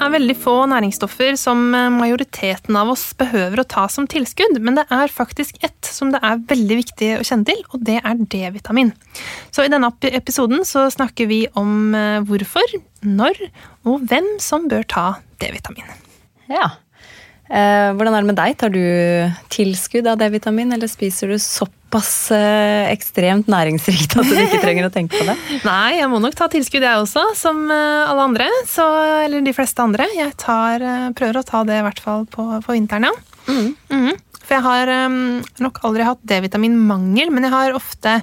Er veldig få næringsstoffer som majoriteten av oss behøver å ta som tilskudd, men det er faktisk ett som det er veldig viktig å kjenne til, og det er D-vitamin. Så i denne episoden så snakker vi om eh, hvorfor, når og hvem som bør ta D-vitamin. Ja. Eh, hvordan er det med deg? Tar du tilskudd av D-vitamin, eller spiser du såpass eh, ekstremt næringsrikt at du ikke trenger å tenke på det? Nei, jeg må nok ta tilskudd jeg også, som eh, alle andre. Så, eller de fleste andre. Jeg tar, prøver å ta det i hvert fall på, på vinteren, ja. Mm. Mm. For jeg har nok aldri hatt D-vitaminmangel, men jeg har ofte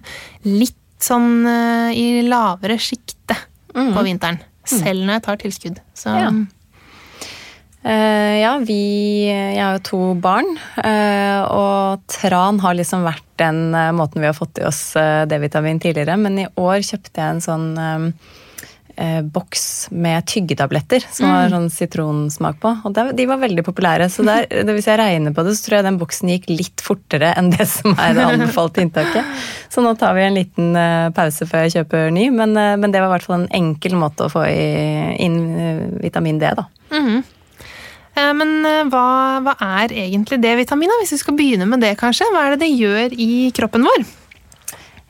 litt sånn i lavere sjikte mm. på vinteren. Selv når jeg tar tilskudd. Så ja. Uh, ja, vi Jeg har jo to barn. Uh, og tran har liksom vært den uh, måten vi har fått i oss D-vitamin tidligere. Men i år kjøpte jeg en sånn boks med tyggetabletter som mm. har sånn sitronsmak på. Og de var veldig populære. Så der, hvis jeg regner på det, så tror jeg den boksen gikk litt fortere enn det som er det anbefalte inntaket. Så nå tar vi en liten pause før jeg kjøper ny. Men, men det var i hvert fall en enkel måte å få i, inn vitamin D, da. Mm. Eh, men eh, hva, hva er egentlig D-vitaminet, hvis vi skal begynne med det, kanskje? Hva er det det gjør i kroppen vår?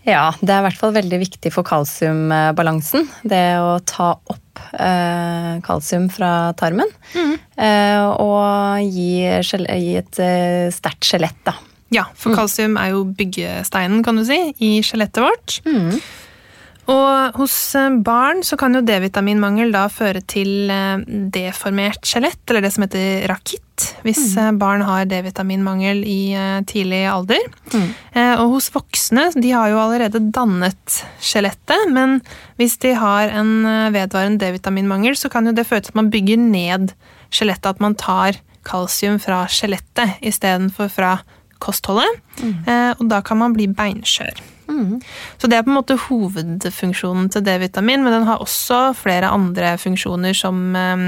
Ja, det er i hvert fall veldig viktig for kalsiumbalansen. Det å ta opp eh, kalsium fra tarmen. Mm. Eh, og gi, gi et eh, sterkt skjelett, da. Ja, for mm. kalsium er jo byggesteinen, kan du si, i skjelettet vårt. Mm. Og hos eh, barn så kan jo D-vitaminmangel da føre til eh, deformert skjelett, eller det som heter rakitt, hvis mm. Eh, barn har D-vitaminmangel i tidlig alder. Mm. Og hos voksne, de har jo allerede dannet skjelettet, men hvis de har en vedvarende D-vitaminmangel, så kan jo det føre til at man bygger ned skjelettet, at man tar kalsium fra skjelettet istedenfor fra kostholdet. Mm. Og da kan man bli beinskjør. Mm. Så det er på en måte hovedfunksjonen til D-vitamin, men den har også flere andre funksjoner som um,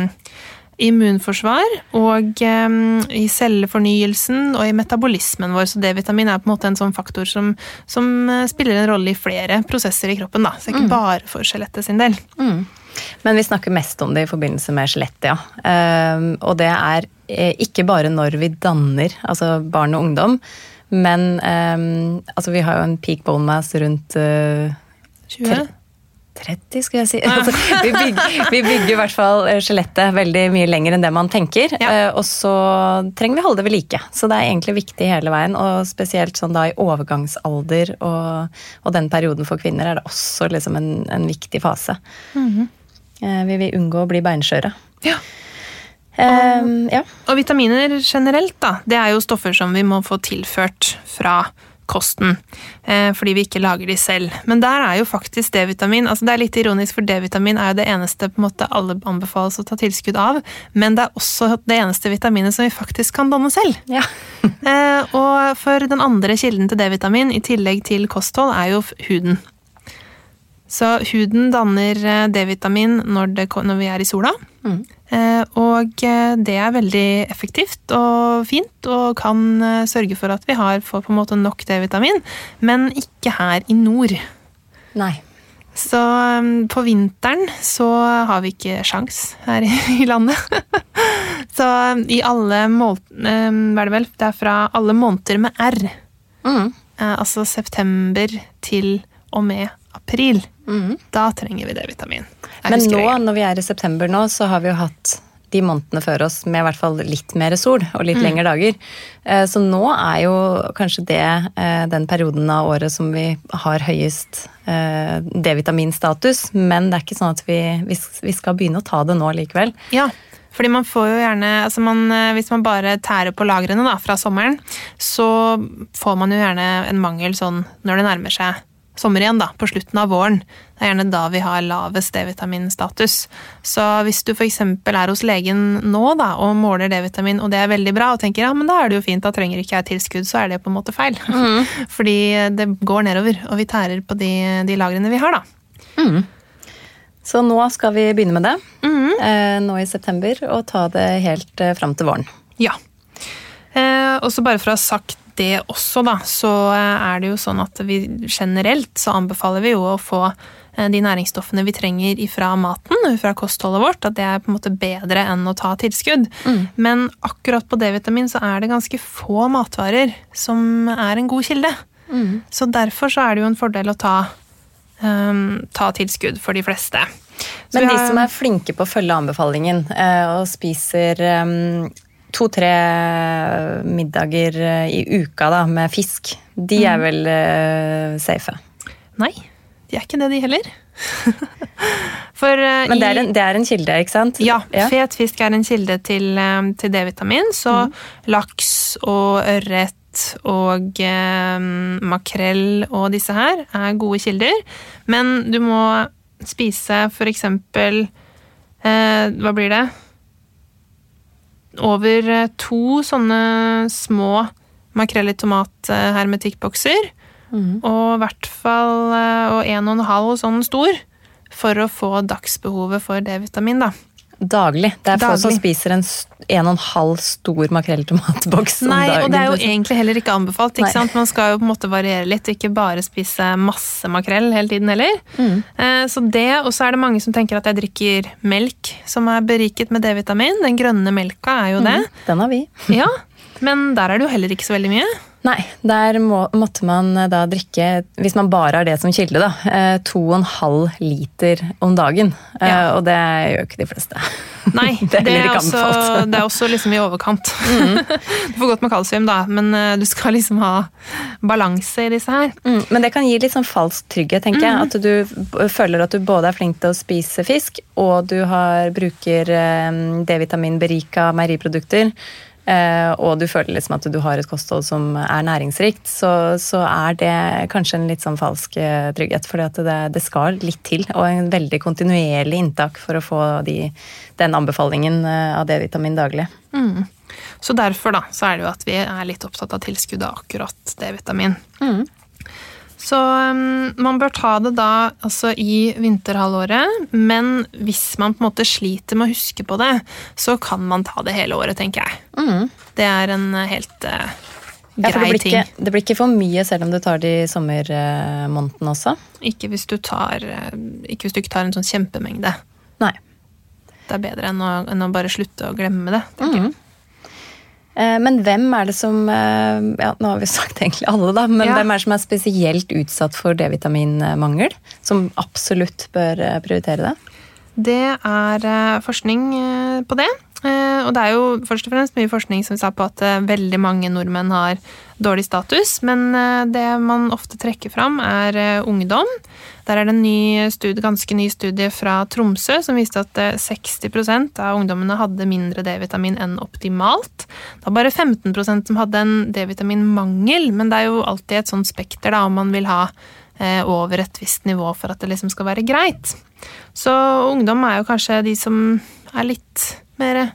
immunforsvar og um, i cellefornyelsen og i metabolismen vår. Så D-vitamin er på en måte en sånn faktor som, som uh, spiller en rolle i flere prosesser i kroppen. Da. Så ikke mm. bare for skjelettet sin del. Mm. Men vi snakker mest om det i forbindelse med skjelettet, ja. Um, og det er eh, ikke bare når vi danner, altså barn og ungdom, men um, altså, vi har jo en peak bone mass rundt uh, 20? 30, skal jeg si. Altså, vi, bygger, vi, bygger, i hvert fall eh, skjelettet veldig mye lenger enn det man tenker. Ja. Uh, og så trenger vi holde det ved like. Så det er egentlig viktig hele veien. Og spesielt sånn da i overgangsalder og, og den perioden for kvinner er det også liksom en, en viktig fase. Mm -hmm. uh, vi vil unngå å bli beinskjøre. Ja. Um, ja. Og vitaminer generelt, da, det er jo stoffer som vi må få tilført fra kosten. Eh, fordi vi ikke lager de selv. Men der er jo faktisk D-vitamin altså Det er litt ironisk, for D-vitamin er jo det eneste på en måte alle anbefales å ta tilskudd av. Men det er også det eneste vitaminet som vi faktisk kan danne selv. Ja. eh, og for den andre kilden til D-vitamin, i tillegg til kosthold, er jo huden. Så huden danner eh, D-vitamin når, når, vi er i sola. Mm. Eh, og eh, det er veldig effektivt og fint, og kan sørge for at vi har, får på en måte nok D-vitamin, men ikke her i nord. Nei. Så på vinteren så har vi ikke sjans her i landet. så i alle måneder er det? Det er fra alle måneder med R. Mm. Altså september til og med april. Mm. Da trenger vi D-vitamin. Men nå, når vi er i september nå, så har vi jo hatt de månedene før oss med i hvert fall litt mer sol og litt mm. lengre dager. Eh, så nå er jo kanskje det eh, den perioden av året som vi har høyest eh, D-vitaminstatus. Men det er ikke sånn at vi, vi skal begynne å ta det nå likevel. Ja, fordi man får jo gjerne altså man, Hvis man bare tærer på lagrene da, fra sommeren, så får man jo gjerne en mangel sånn når det nærmer seg sommer igjen, da, på slutten av våren. Det er gjerne da vi har lavest D-vitaminstatus. Så hvis du f.eks. er hos legen nå da, og måler D-vitamin, og det er veldig bra, og tenker ja, men da er det jo fint, da trenger ikke jeg tilskudd, så er det på en måte feil. Mm. Fordi det går nedover, og vi tærer på de, de lagrene vi har, da. Mm. Så nå skal vi begynne med det, mm. eh, nå i september, og ta det helt eh, fram til våren. Ja. Eh, og så bare for å ha sagt det også, da, så eh, er det jo sånn at vi generelt så anbefaler vi jo å få eh, de næringsstoffene vi trenger fra maten, fra kostholdet vårt, at det er på en måte bedre enn å ta tilskudd. Mm. Men akkurat på D-vitamin så er det ganske få matvarer som er en god kilde. Mm. Så derfor så er det jo en fordel å ta, um, ta tilskudd for de fleste. Men de som er flinke på å følge anbefalingen og spiser um to-tre middager eh, i uka da, med fisk, de er mm. vel uh, safe? Nei, de er ikke det, de heller. For, uh, Men det er, en, det er, en, kilde, ikke sant? Ja, ja. fet fisk er en kilde til, um, til D-vitamin. Så mm. laks og ørret og um, makrell og disse her er gode kilder. Men du må spise for eksempel uh, Hva blir det? Over eh, to sånne små makrell i tomat-hermetikkbokser. Mm. Og i hvert fall eh, og en og en halv sånn stor for å få dagsbehovet for D-vitamin. da. Daglig. Det er Daglig. få som spiser en en og en halv stor makrelltomatboks om Nei, dagen. og det er jo egentlig heller ikke anbefalt. ikke sant? Man skal jo på en måte variere litt, og ikke bare spise masse makrell hele tiden heller. Mm. Eh, så det, Og så er det mange som tenker at jeg drikker melk som er beriket med D-vitamin. Den grønne melka er jo det. Mm, den har vi. ja, Men der er det jo heller ikke så veldig mye. Nei, der må, måtte man eh, da drikke, hvis man bare har det som kilde, da, eh, to og en halv liter om dagen. Eh, ja. Og det gjør ikke de fleste. Nei, det, er, det er også, det er også liksom i overkant. Mm. du får godt med kalsium, da, men du skal liksom ha balanse i disse her. Mm, men det kan gi litt sånn falsk trygghet, tenker jeg. Mm. At du føler at du både er flink til å spise fisk, og du har, bruker D-vitamin-berika meieriprodukter. Eh, og du føler liksom at du har et kosthold som er næringsrikt, så, så er det kanskje en litt sånn falsk eh, trygghet. For det, det, skal litt til, og en veldig kontinuerlig inntak for å få de, den anbefalingen eh, av D-vitamin daglig. Mm. Så derfor da, så er det jo at vi er litt opptatt av tilskudd av akkurat D-vitamin. Mm. Så um, man bør ta det da altså i vinterhalvåret, men hvis man på en måte sliter med å huske på det, så kan man ta det hele året, tenker jeg. Mm. Det er en uh, helt uh, grei ja, det ting. Ikke, det blir ikke for mye selv om du tar det i sommermåneden også? Ikke hvis, du tar, uh, ikke hvis du ikke tar en sånn kjempemengde. Nei. Det er bedre enn å, enn å bare slutte å glemme det, tenker mm. jeg. Eh, men hvem er det som eh, ja, Nå har vi sagt egentlig alle, da. Men ja. hvem er det som er spesielt utsatt for D-vitaminmangel? Som absolutt bør eh, prioritere det? Det er forskning på det. Og det er jo først og fremst mye forskning som sa på at veldig mange nordmenn har dårlig status. Men det man ofte trekker fram, er ungdom. Der er det en ny studie, ganske ny studie fra Tromsø som viste at 60 eh, av ungdommene hadde mindre D-vitamin enn optimalt. Det var bare 15% som hadde en D-vitaminmangel, men det er jo alltid et sånt spekter da, om man vil ha eh, over et visst nivå for at det liksom skal være greit. Så ungdom er jo kanskje de som er litt mer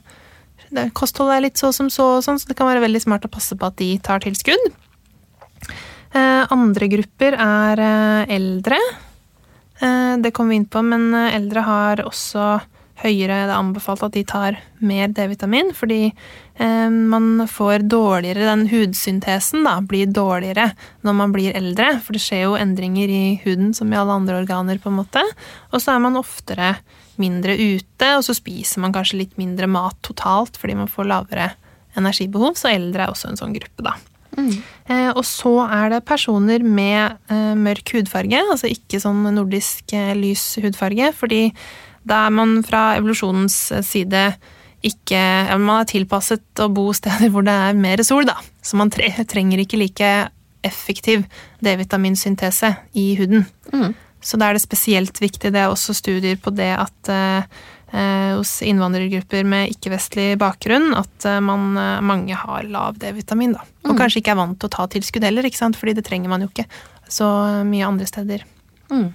Kostholdet er litt så som så, sånn, så det kan være veldig smart å passe på at de tar tilskudd. Eh, andre grupper er eldre. Eh, det kommer vi inn på, men eh, eldre har også høyere Det er anbefalt at de tar mer D-vitamin, fordi eh, man får dårligere Den hudsyntesen da, blir dårligere når man blir eldre, for det skjer jo endringer i huden som i alle andre organer, på en måte. Og så er man oftere mindre ute, og så spiser man kanskje litt mindre mat totalt fordi man får lavere energibehov, så eldre er også en sånn gruppe, da. Mm. Eh, og så er det personer med eh, mørk hudfarge, altså ikke sånn nordisk eh, lys hudfarge, fordi da er man fra evolusjonens side ikke ja, Man er tilpasset å bo steder hvor det er mer sol, da. Så man tre trenger ikke like effektiv D-vitaminsyntese i huden. Mm. Så da er det spesielt viktig. Det er også studier på det at Eh, hos innvandrergrupper med ikke-vestlig bakgrunn at eh, man, eh, mange har lav D-vitamin. da. Og mm. kanskje ikke er vant til å ta tilskudd heller, ikke sant? fordi det trenger man jo ikke. så mye andre steder. Mm.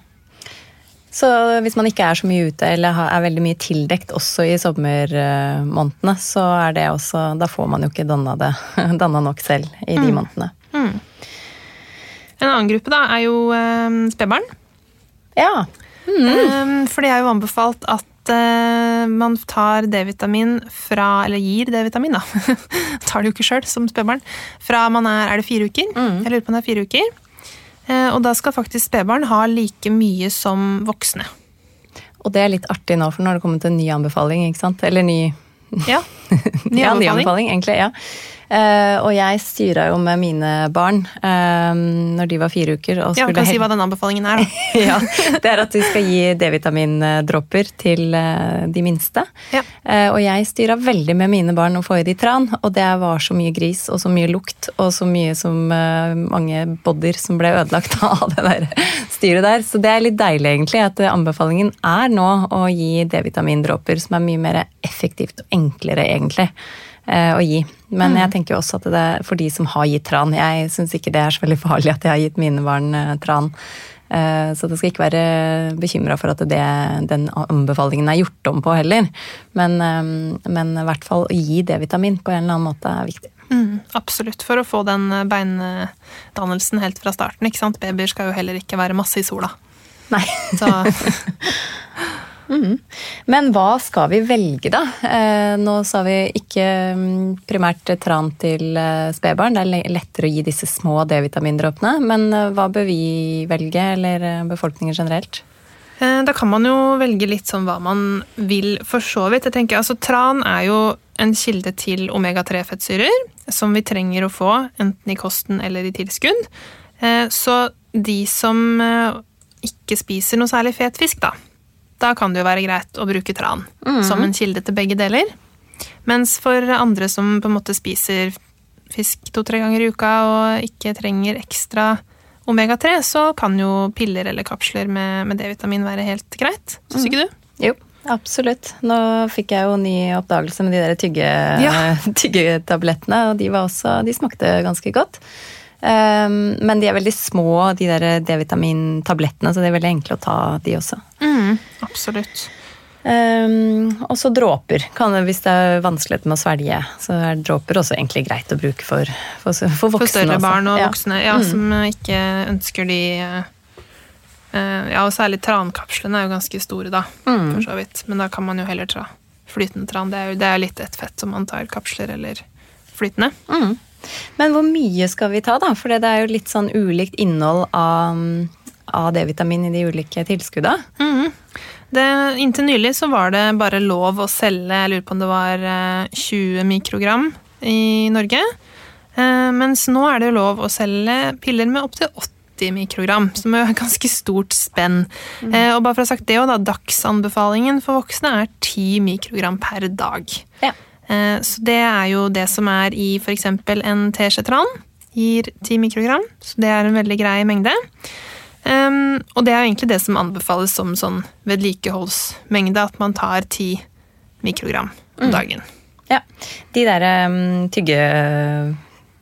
Så hvis man ikke er så mye ute eller er veldig mye tildekt også i sommermånedene, så er det også Da får man jo ikke danna, det, danna nok selv i de mm. månedene. Mm. En annen gruppe da er jo um, spedbarn. Ja. Mm. Um, for det er jo anbefalt at uh, man tar D-vitamin fra Eller gir D-vitamin, da. tar det jo ikke sjøl som spedbarn. Fra man er Er det fire uker? Mm. Jeg lurer på om det er fire uker. Eh, og da skal faktisk spedbarn ha like mye som voksne. Og det er litt artig nå, for nå har det kommet en ny anbefaling, ikke sant? Eller ny Ja, ny anbefaling. ja, ny anbefaling egentlig, ja. Uh, og jeg styra jo med mine barn uh, når de var fire uker. Og ja, kan si hva den anbefalingen er, da. ja, Det er at vi skal gi D-vitamindråper til uh, de minste. Ja. og jeg styra veldig med mine barn å få i de tran, og det var så mye gris og så mye lukt og så mye som mange bodyer som ble ødelagt av det der styret der. Så det er litt deilig, egentlig, at anbefalingen er nå å gi D-vitamindråper som er mye mer effektivt og enklere, egentlig. Eh, å gi. Men jeg mm. tenker også at det er for de som har gitt tran Jeg syns ikke det er så veldig farlig at jeg har gitt mine barn eh, tran. Eh, så det skal ikke være bekymra for at det, den anbefalingen er gjort om på heller. Men, men i hvert fall å gi D-vitamin på en eller annen måte er viktig. Mm, absolutt, for å få den beindannelsen helt fra starten. ikke sant? Babyer skal jo heller ikke være masse i sola. Nei. Så Mm. Men hva skal vi velge, da? Eh, nå sa vi ikke mm, primært tran til eh, spedbarn. Det er lettere å gi disse små D-vitamindråpene. Men eh, hva bør vi velge, eller befolkningen generelt? Da kan man jo velge litt sånn hva man vil, for så vidt. Jeg tenker, altså, Tran er jo en kilde til omega-3-fettsyrer, som vi trenger å få enten i kosten eller i tilskudd. Så de som ikke spiser noe særlig fet fisk, da, da kan det jo være greit å bruke tran mm. som en kilde til begge deler. Mens for andre som på en måte spiser fisk to-tre ganger i uka og ikke trenger ekstra omega-3, så kan jo piller eller kapsler med, med D-vitamin være helt greit. Syns ikke du? Jo, absolutt. Nå fikk jeg jo ny oppdagelse med de der tygge, ja. tyggetablettene, og de, også, de smakte ganske godt. Um, men de er veldig små, de der D-vitamintablettene, så det er veldig enkle å ta, de også. Mm, absolutt. Um, og så dråper. Kan, hvis det er vanskeligheter med å svelge, så er dråper også egentlig greit å bruke for, for, for voksne. For større også. barn og voksne, ja, mm. som ikke ønsker de uh, Ja, og særlig trankapslene er jo ganske store, da, mm. for så vidt. Men da kan man jo heller ta flytende tran. Det er jo det er litt ett fett om man tar kapsler eller flytende. Mm. Men hvor mye skal vi ta, da? For det er jo litt sånn ulikt innhold av, av D-vitamin i de ulike tilskudda. Mm. Det, inntil nylig så var det bare lov å selge jeg lurer på om det var 20 eh, mikrogram i Norge. Eh, mens nå er det jo lov å selge piller med opptil 80 mikrogram, som er et ganske stort spenn. Mm. Eh, og bare for å ha sagt det, da, Dagsanbefalingen for voksne er 10 mikrogram per dag. Ja. Eh, så det er jo det som er i f.eks. en teskje tran. Gir 10 mikrogram, så det er en veldig grei mengde. Um, og det er egentlig det som anbefales som sånn vedlikeholdsmengde, at man tar 10 mikrogram om mm. dagen. Ja. De der um, tygge,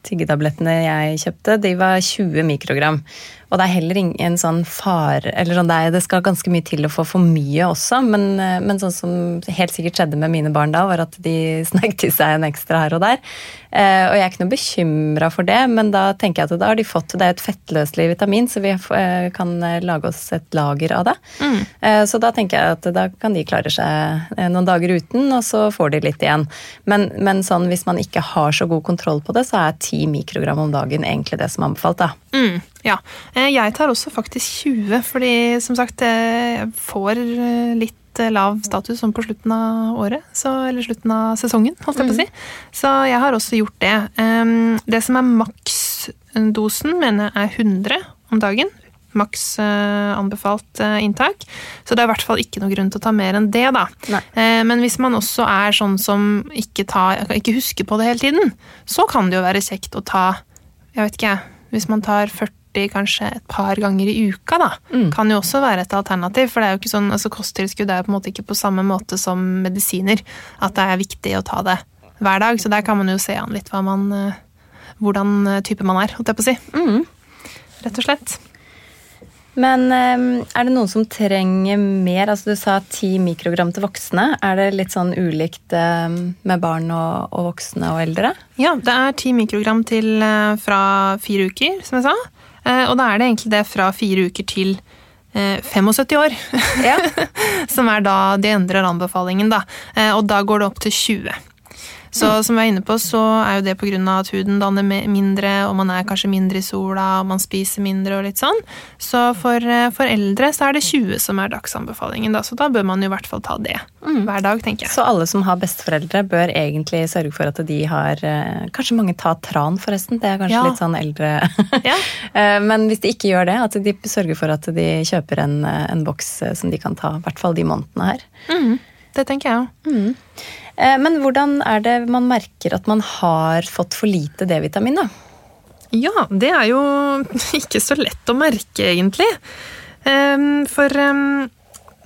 tyggetablettene jeg kjøpte, de var 20 mikrogram. Og det er heller ingen sånn fare Eller sånn, det, er, det, skal ganske mye til å få for mye også, men, eh, men, sånn som helt sikkert skjedde med mine barn da, var at de snek til seg en ekstra her og der. Eh, og jeg er ikke noe bekymra for det, men da tenker jeg at da har de fått Det er et fettløselig vitamin, så vi eh, kan lage oss et lager av det. Mm. Eh, så da tenker jeg at da kan de klare seg noen dager uten, og så får de litt igjen. Men, men sånn, hvis man ikke har så god kontroll på det, så er ti mikrogram om dagen egentlig det som er anbefalt. da. Mm. Ja. Eh, jeg tar også faktisk 20, fordi som sagt, eh, jeg får eh, litt lav status sånn på slutten av året. Så, eller slutten av sesongen, holdt jeg på å si. Mm. Så jeg har også gjort det. Det som er maksdosen, mener jeg er 100 om dagen. Maks anbefalt inntak. Så det er i hvert fall ikke noe grunn til å ta mer enn det, da. Nei. Men hvis man også er sånn som ikke, tar, ikke husker på det hele tiden, så kan det jo være kjekt å ta Jeg vet ikke, jeg hvis man tar 40 kanskje et par ganger i uka, da, mm. kan jo også være et alternativ. For det er jo ikke sånn, altså kosttilskudd er jo på en måte ikke på samme måte som medisiner. At det er viktig å ta det hver dag. Så der kan man jo se an litt man, eh, hvordan eh, type man er, holdt jeg på å si. Mm. Rett og slett. Men eh, er det noen som trenger mer? Altså Du sa 10 mikrogram til voksne. Er det litt sånn ulikt eh, med barn og, og voksne og eldre? Ja, det er 10 mikrogram til eh, fra fire uker, som jeg sa. Eh, og da er det egentlig det fra fire uker til eh, 75 år. Ja. som er da de endrer anbefalingen, da. Eh, og da går det opp til 20. Så som vi er inne på, så er jo det pga. at huden danner mindre, og man er kanskje mindre i sola, og man spiser mindre og litt sånn. Så for, eh, for eldre så er det 20 som er dagsanbefalingen, da. Så da bør man jo i hvert fall ta det hver dag, tenker jeg. Så alle som har besteforeldre, bør egentlig sørge for at de har eh, Kanskje mange tar tran, forresten. Det er kanskje Ja. litt sånn eldre Ja. Eh, Men hvis de ikke gjør det, at de sørger for at de kjøper en, en boks som de kan ta, i hvert fall de månedene her. Mm. det tenker jeg òg. Men hvordan er det man merker at man har fått for lite D-vitamin, da? Ja, det er jo ikke så lett å merke, egentlig. Ehm, For ehm,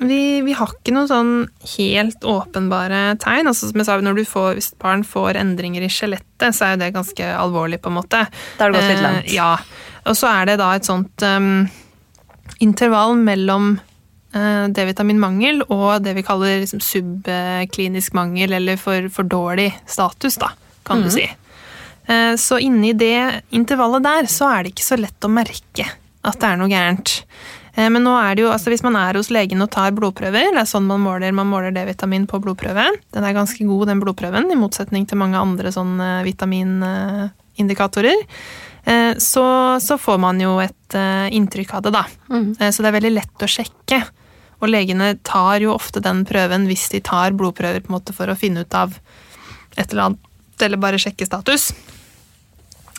vi, vi har ikke noen sånn helt åpenbare tegn. Altså, som jeg sa, når du får, Hvis et barn får endringer i skjelettet, så er jo det ganske alvorlig. på en måte. Da har det gått litt Eh, langt. Ja, Og så er det da et sånt um, intervall mellom eh, D-vitaminmangel og det vi kaller liksom, subklinisk mangel, eller for, for dårlig status, da, kan du si. Eh, Så inni det intervallet der, så er det ikke så lett å merke at det er noe gærent. Eh, Men nå er det jo, altså hvis man er hos legen og tar blodprøver, det er sånn man måler, man måler D-vitamin på blodprøve. Den er ganske god, den blodprøven, i motsetning til mange andre sånne vitaminindikatorer. Eh, Så, så får man jo et eh, inntrykk av det, da. Mm. Så det er veldig lett å sjekke. Og legene tar jo ofte den prøven hvis de tar blodprøver på en måte for å finne ut av et eller annet, eller bare sjekke status.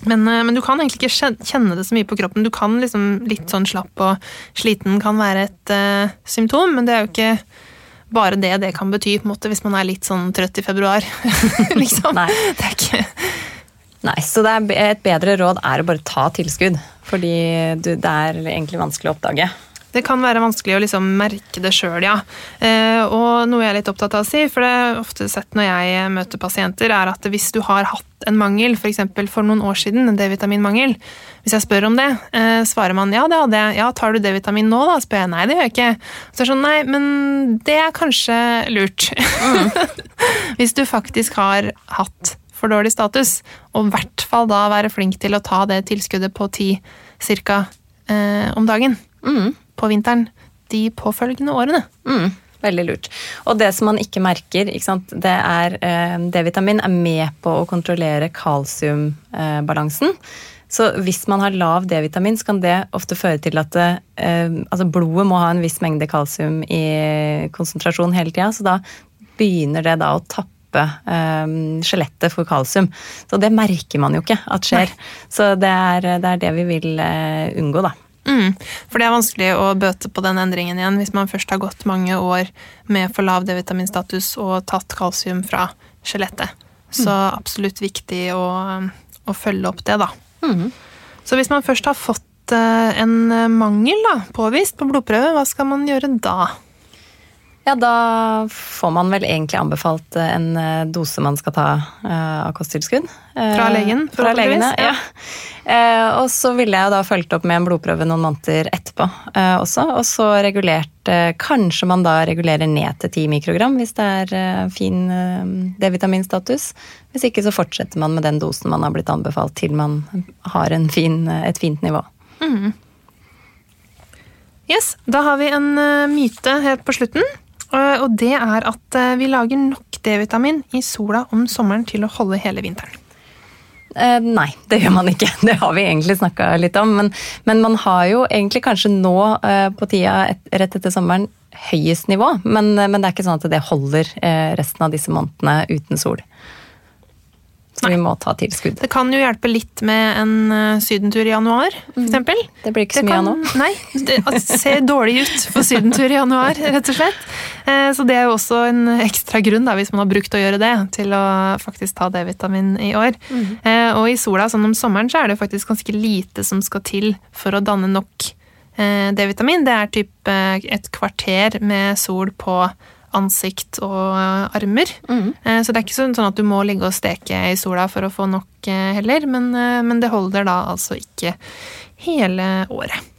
Men, eh, men du kan egentlig ikke kjenne det så mye på kroppen. Du kan liksom litt sånn slapp og sliten kan være et uh, symptom, men det er jo ikke bare det det kan bety på en måte, hvis man er litt sånn trøtt i februar. liksom. Nei. Det er ikke Nei, så det er et bedre råd er å bare ta tilskudd. Fordi du, det er egentlig vanskelig å oppdage. Det kan være vanskelig å liksom merke det sjøl, ja. Eh, og noe jeg er litt opptatt av å si, for det er ofte sett når jeg møter pasienter, er at hvis du har hatt en mangel, f.eks. For, for noen år siden, en D-vitaminmangel, hvis jeg spør om det, eh, svarer man ja, det hadde jeg. Ja, tar du D-vitamin nå, da? spør jeg nei, det gjør jeg ikke. Så er det sånn, nei, men det er kanskje lurt. hvis du faktisk har hatt for dårlig status, og i hvert fall da være flink til å ta det tilskuddet på ti cirka eh, om dagen på vinteren de påfølgende årene. Mm, veldig lurt. Og det som man ikke merker, ikke sant? det er eh, D-vitamin er med på å kontrollere kalsiumbalansen. Så hvis man har lav D-vitamin, så kan det ofte føre til at eh, altså blodet må ha en viss mengde kalsium i konsentrasjon hele tida, så da begynner det da å tappe eh, skjelettet for kalsium. Så det merker man jo ikke at skjer. Så det er, det er det vi vil eh, unngå, da. Mm, for det er vanskelig å bøte på den endringen igjen hvis man først har gått mange år med for lav D-vitaminstatus og tatt kalsium fra skjelettet. Så absolutt viktig å, å følge opp det, da. Så hvis man først har fått eh, en mangel da, påvist på blodprøve, hva skal man gjøre da? Ja, da får man vel egentlig anbefalt eh, en eh, dose man skal ta eh, av kosttilskudd. Fra legen, Fra legene, ja. og så ville jeg da fulgt opp med en blodprøve noen måneder etterpå også. Og så regulert Kanskje man da regulerer ned til 10 mikrogram hvis det er fin D-vitaminstatus. Hvis ikke så fortsetter man med den dosen man har blitt anbefalt til man har en fin, et fint nivå. Yes, Da har vi en myte helt på slutten. Eh, Og det er at eh, vi lager nok D-vitamin i sola om sommeren til å holde hele vinteren. Eh, nei, det gjør man ikke. Det har vi egentlig snakka litt om. Men, men man har jo egentlig kanskje nå eh, på tida et, rett etter sommeren høyest nivå. Men, men det er ikke sånn at det holder eh, resten av disse månedene uten sol. Så vi må ta tilskudd. Det kan jo hjelpe litt med en eh, sydentur i januar, for eksempel. Det blir ikke så mye av nå. Nei, det altså, ser dårlig ut for sydentur i januar, rett og slett. Eh, Så det er jo også en ekstra grunn, da, hvis man har brukt å gjøre det, til å faktisk ta D-vitamin i år. Eh, Og i sola, sånn om sommeren, så er det faktisk ganske lite som skal til for å danne nok eh, D-vitamin. Det er typ eh, et kvarter med sol på ansikt og armer. Eh, Så det er ikke sånn at du må ligge og steke i sola for å få nok eh, heller, men, eh, men det holder da altså ikke hele året.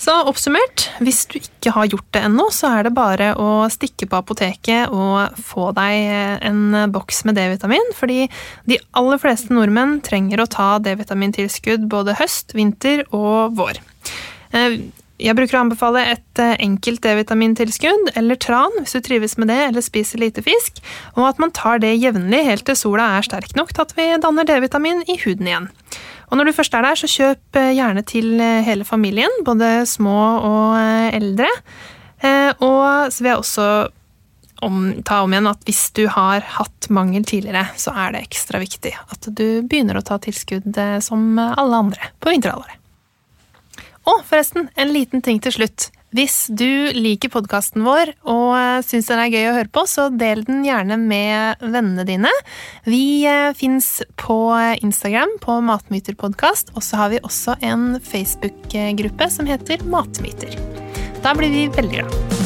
Så oppsummert, hvis du ikke har gjort det ennå, så er det bare å stikke på apoteket og få deg en boks med D-vitamin, fordi de aller fleste nordmenn trenger å ta D-vitamintilskudd både høst, vinter og vår. Jeg bruker å anbefale et eh, enkelt D-vitamintilskudd eller tran hvis du trives med det eller spiser lite fisk, og at man tar det jevnlig helt til sola er sterk nok til at vi danner D-vitamin i huden igjen. Og når du først er der, så kjøp eh, gjerne til eh, hele familien, både små og eldre. Og så vil jeg også om, ta om igjen at hvis du har hatt mangel tidligere, så er det ekstra viktig at du begynner å ta tilskudd som alle andre på vinterhalvåret. Og forresten, en liten ting til slutt. Hvis du liker podkasten vår og syns den er gøy å høre på, så del den gjerne med vennene dine. Vi eh, fins på Instagram på Matmyterpodkast, og så har vi også en Facebook-gruppe som heter Matmyter. Da blir vi veldig glad.